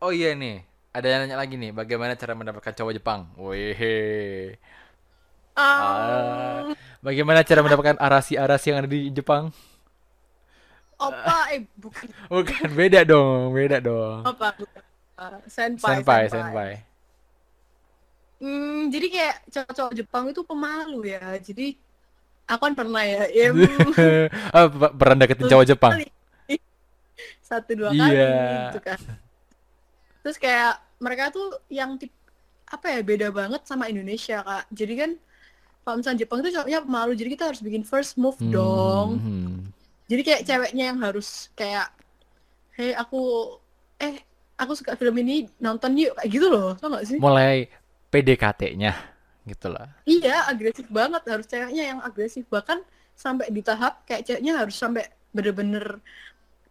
Oh iya nih, ada yang nanya lagi nih, bagaimana cara mendapatkan cowok Jepang? Wih. Ah, Um, bagaimana cara mendapatkan arasi-arasi yang ada di Jepang? opa, eh bukan Bukan, beda dong, beda dong. bukan. Uh, senpai, Senpai, senpai. senpai. Hmm, jadi kayak cowok-cowok Jepang itu pemalu ya. Jadi aku kan pernah ya, ya *laughs* Oh, pernah deketin cowok Jepang? kali. Satu dua kali Iya. gitu kan. Terus kayak mereka tuh yang tip apa ya beda banget sama Indonesia kak. Jadi kan kalau misalnya Jepang itu cowoknya pemalu, jadi kita harus bikin first move dong. Hmm. Jadi kayak ceweknya yang harus kayak, hey aku, eh aku suka film ini nonton yuk kayak gitu loh, tau gak sih? Mulai PDKT-nya gitu lah. Iya agresif banget harus ceweknya yang agresif bahkan sampai di tahap kayak ceweknya harus sampai bener-bener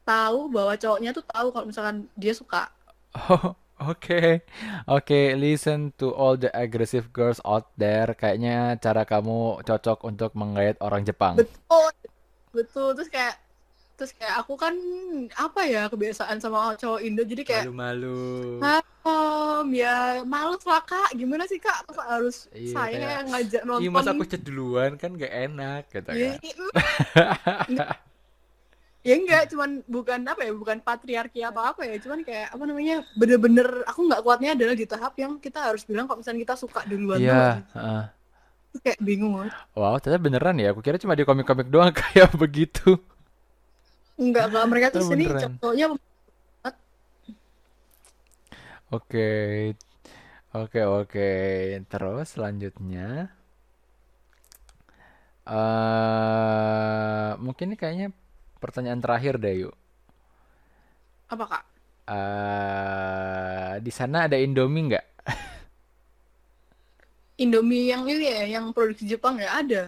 tahu bahwa cowoknya tuh tahu kalau misalkan dia suka. Oh, oke. Oke, listen to all the aggressive girls out there. Kayaknya cara kamu cocok untuk menggait orang Jepang. Betul, betul. Terus kayak terus kayak aku kan apa ya kebiasaan sama cowok Indo jadi kayak Malu-malu. um, ya males lah kak gimana sih kak masa harus Iya, saya kayak, yang ngajak Ih, masa aku nonton chat duluan kan gak enak gitu ya, kan. Ya enggak cuman bukan apa ya bukan patriarki apa apa ya cuman kayak apa namanya bener-bener aku nggak kuatnya adalah di tahap yang kita harus bilang kalau misalnya kita suka duluan nggak Iya. Terus kayak bingung banget. Wow, ternyata beneran ya. Aku kira cuma di komik-komik doang *laughs* kayak begitu. enggak enggak mereka tuh sini cowoknya Oke. Oke, oke. Terus selanjutnya eh mungkin ini kayaknya pertanyaan terakhir deh, yuk. apa kak eh di sana ada Indomie nggak? *laughs* Indomie yang ini ya yang produksi Jepang ya ada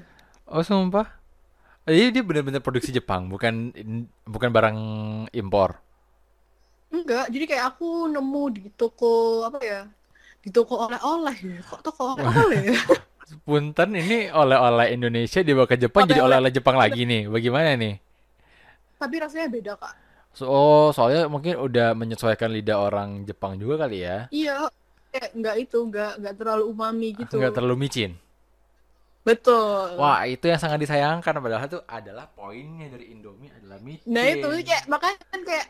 Oh, sumpah? Jadi dia benar-benar produksi Jepang, bukan bukan barang impor. enggak jadi kayak aku nemu di toko apa ya di toko oleh-oleh ya kok toko oleh-oleh ya *laughs* Punten ini oleh-oleh Indonesia dibawa ke Jepang jadi Oleh-oleh. oleh-oleh Jepang lagi nih. Bagaimana nih? Tapi rasanya beda kak So, oh, soalnya mungkin udah menyesuaikan lidah orang Jepang juga kali ya. iya kayak enggak itu enggak enggak terlalu umami gitu Nggak terlalu micin. betul Wah, itu yang sangat disayangkan padahal itu adalah poinnya dari Indomie adalah micin. nah itu kayak makanya kan kayak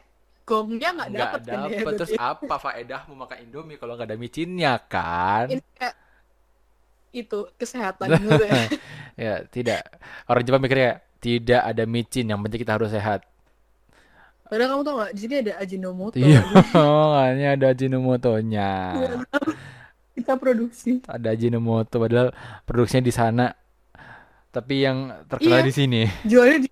gongnya nggak nggak dapet kan ya dapet. Terus apa faedahmu makan Indomie kalau nggak ada micinnya kan? ini kayak itu kesehatan *laughs* gitu ya Ya, tidak. Orang Jepang mikirnya tidak ada micin, yang penting kita harus sehat. Padahal kamu tau gak, di sini ada Ajinomoto. Iya, makanya ada Ajinomotonya. Kita produksi. Ada Ajinomoto padahal produksinya di sana. Tapi yang terkenal Iya. di sini. Jualnya di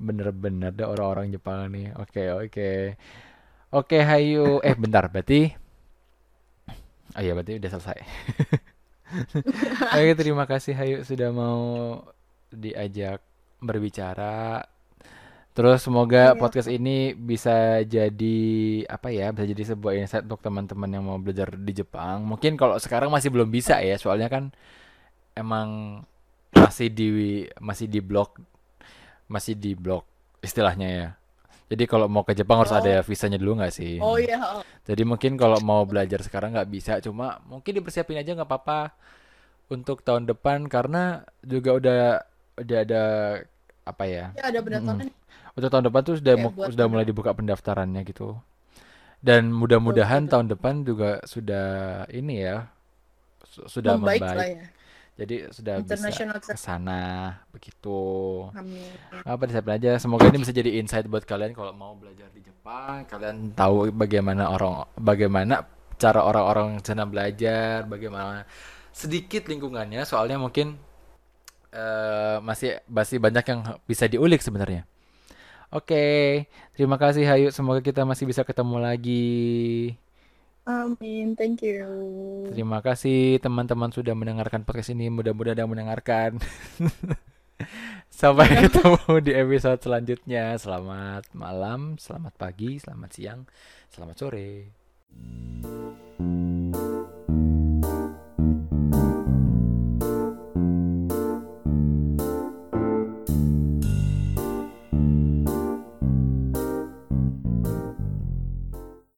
Bener-bener ada orang-orang Jepang nih. Oke, oke. Oke, Hayu. Eh, bentar. Berarti Oh iya, berarti udah selesai. *laughs* Oke, terima kasih Hayu sudah mau diajak berbicara. Terus semoga Iya. podcast ini bisa jadi apa ya? Bisa jadi sebuah insight untuk teman-teman yang mau belajar di Jepang. Mungkin kalau sekarang masih belum bisa ya, soalnya kan emang masih di masih di blok masih di blok istilahnya ya. Jadi kalau mau ke Jepang harus Oh. ada visanya dulu nggak sih? Oh iya. Jadi mungkin kalau mau belajar sekarang nggak bisa, cuma mungkin dipersiapin aja nggak apa-apa untuk tahun depan karena juga udah udah ada apa ya? Ya ada pendaftaran. Untuk tahun depan tuh sudah mu- buat sudah mulai dibuka pendaftarannya gitu. Dan mudah-mudahan betul. tahun depan juga sudah ini ya su- sudah Membaik membaik. lah ya. Jadi sudah bisa ke sana begitu. Amin. Apa disiapin aja. Semoga ini bisa jadi insight buat kalian kalau mau belajar di Jepang. Kalian tahu bagaimana orang bagaimana cara orang-orang sana belajar, bagaimana sedikit lingkungannya. Soalnya mungkin eh, masih masih banyak yang bisa diulik sebenarnya. Oke, terima kasih Hayu. Semoga kita masih bisa ketemu lagi. Amin. Thank you. Terima kasih teman-teman sudah mendengarkan podcast ini. Mudah-mudahan mendengarkan. *laughs* Sampai *laughs* ketemu di episode selanjutnya. Selamat malam, selamat pagi, selamat siang, selamat sore.